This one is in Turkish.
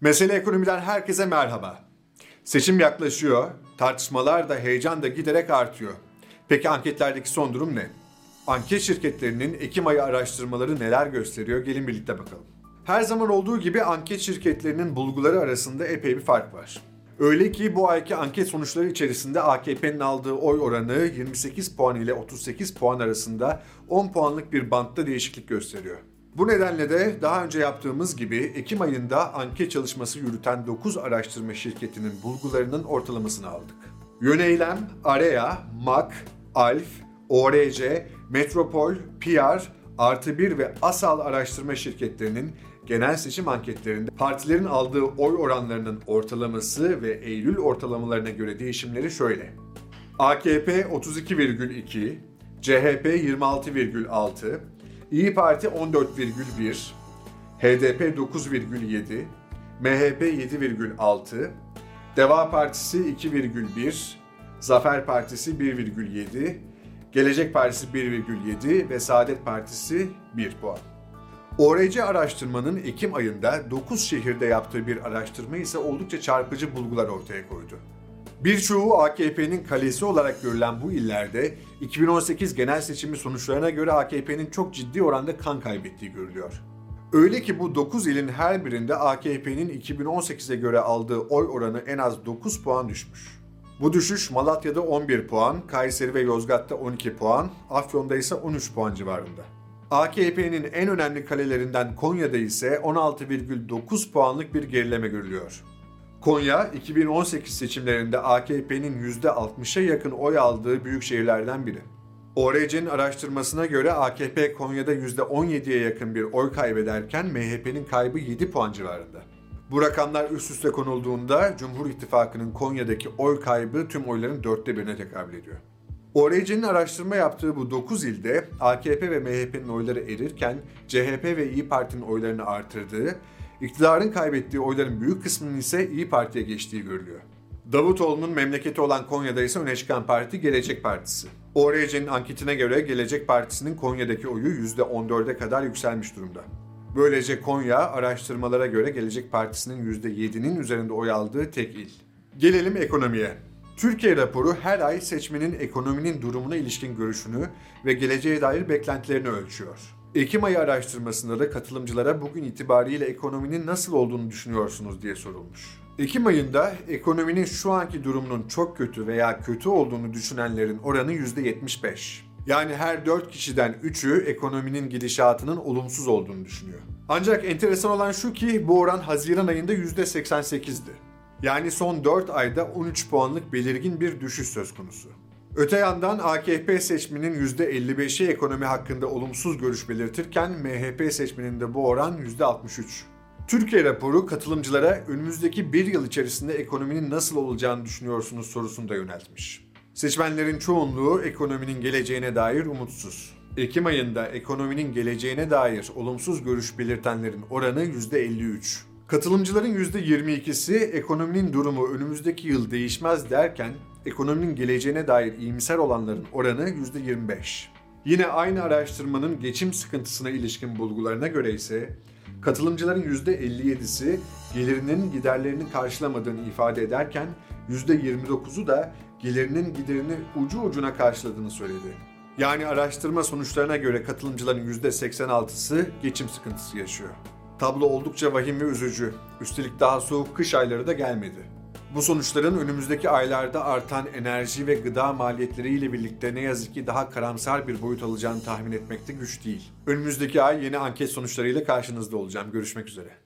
Mesele ekonomiden herkese merhaba. Seçim yaklaşıyor, tartışmalar da heyecan da giderek artıyor. Peki anketlerdeki son durum ne? Anket şirketlerinin Ekim ayı araştırmaları neler gösteriyor? Gelin birlikte bakalım. Her zaman olduğu gibi anket şirketlerinin bulguları arasında epey bir fark var. Öyle ki bu ayki anket sonuçları içerisinde AKP'nin aldığı oy oranı 28 puan ile 38 puan arasında 10 puanlık bir bantta değişiklik gösteriyor. Bu nedenle de daha önce yaptığımız gibi Ekim ayında anket çalışması yürüten 9 araştırma şirketinin bulgularının ortalamasını aldık. Yöneylem, Area, MAK, ALF, ORC, Metropol, PR, Artı 1 ve ASAL araştırma şirketlerinin genel seçim anketlerinde partilerin aldığı oy oranlarının ortalaması ve Eylül ortalamalarına göre değişimleri şöyle. AKP 32,2, CHP 26,6, İyi Parti 14,1, HDP 9,7, MHP 7,6, Deva Partisi 2,1, Zafer Partisi 1,7, Gelecek Partisi 1,7 ve Saadet Partisi 1 puan. ORC araştırmanın Ekim ayında 9 şehirde yaptığı bir araştırma ise oldukça çarpıcı bulgular ortaya koydu. Birçoğu AKP'nin kalesi olarak görülen bu illerde 2018 genel seçimi sonuçlarına göre AKP'nin çok ciddi oranda kan kaybettiği görülüyor. Öyle ki bu 9 ilin her birinde AKP'nin 2018'e göre aldığı oy oranı en az 9 puan düşmüş. Bu düşüş Malatya'da 11 puan, Kayseri ve Yozgat'ta 12 puan, Afyon'da ise 13 puan civarında. AKP'nin en önemli kalelerinden Konya'da ise 16,9 puanlık bir gerileme görülüyor. Konya 2018 seçimlerinde AKP'nin %60'a yakın oy aldığı büyük şehirlerden biri. ORC'nin araştırmasına göre AKP Konya'da %17'ye yakın bir oy kaybederken MHP'nin kaybı 7 puan civarında. Bu rakamlar üst üste konulduğunda Cumhur İttifakı'nın Konya'daki oy kaybı tüm oyların dörtte birine tekabül ediyor. ORC'nin araştırma yaptığı bu 9 ilde AKP ve MHP'nin oyları erirken CHP ve İyi Parti'nin oylarını artırdığı, iktidarın kaybettiği oyların büyük kısmının ise İyi Parti'ye geçtiği görülüyor. Davutoğlu'nun memleketi olan Konya'da ise öne çıkan parti Gelecek Partisi. ORC'nin anketine göre Gelecek Partisi'nin Konya'daki oyu %14'e kadar yükselmiş durumda. Böylece Konya araştırmalara göre Gelecek Partisi'nin %7'nin üzerinde oy aldığı tek il. Gelelim ekonomiye. Türkiye raporu her ay seçmenin ekonominin durumuna ilişkin görüşünü ve geleceğe dair beklentilerini ölçüyor. Ekim ayı araştırmasında da katılımcılara bugün itibariyle ekonominin nasıl olduğunu düşünüyorsunuz diye sorulmuş. Ekim ayında ekonominin şu anki durumunun çok kötü veya kötü olduğunu düşünenlerin oranı %75. Yani her 4 kişiden 3'ü ekonominin gidişatının olumsuz olduğunu düşünüyor. Ancak enteresan olan şu ki bu oran Haziran ayında %88'di. Yani son 4 ayda 13 puanlık belirgin bir düşüş söz konusu. Öte yandan AKP seçmeninin %55'i ekonomi hakkında olumsuz görüş belirtirken MHP seçmeninde bu oran %63. Türkiye raporu katılımcılara önümüzdeki bir yıl içerisinde ekonominin nasıl olacağını düşünüyorsunuz sorusunu da yöneltmiş. Seçmenlerin çoğunluğu ekonominin geleceğine dair umutsuz. Ekim ayında ekonominin geleceğine dair olumsuz görüş belirtenlerin oranı %53. Katılımcıların %22'si ekonominin durumu önümüzdeki yıl değişmez derken ekonominin geleceğine dair iyimser olanların oranı %25. Yine aynı araştırmanın geçim sıkıntısına ilişkin bulgularına göre ise katılımcıların %57'si gelirinin giderlerini karşılamadığını ifade ederken %29'u da gelirinin giderini ucu ucuna karşıladığını söyledi. Yani araştırma sonuçlarına göre katılımcıların %86'sı geçim sıkıntısı yaşıyor. Tablo oldukça vahim ve üzücü. Üstelik daha soğuk kış ayları da gelmedi. Bu sonuçların önümüzdeki aylarda artan enerji ve gıda maliyetleriyle birlikte ne yazık ki daha karamsar bir boyut alacağını tahmin etmekte güç değil. Önümüzdeki ay yeni anket sonuçlarıyla karşınızda olacağım. Görüşmek üzere.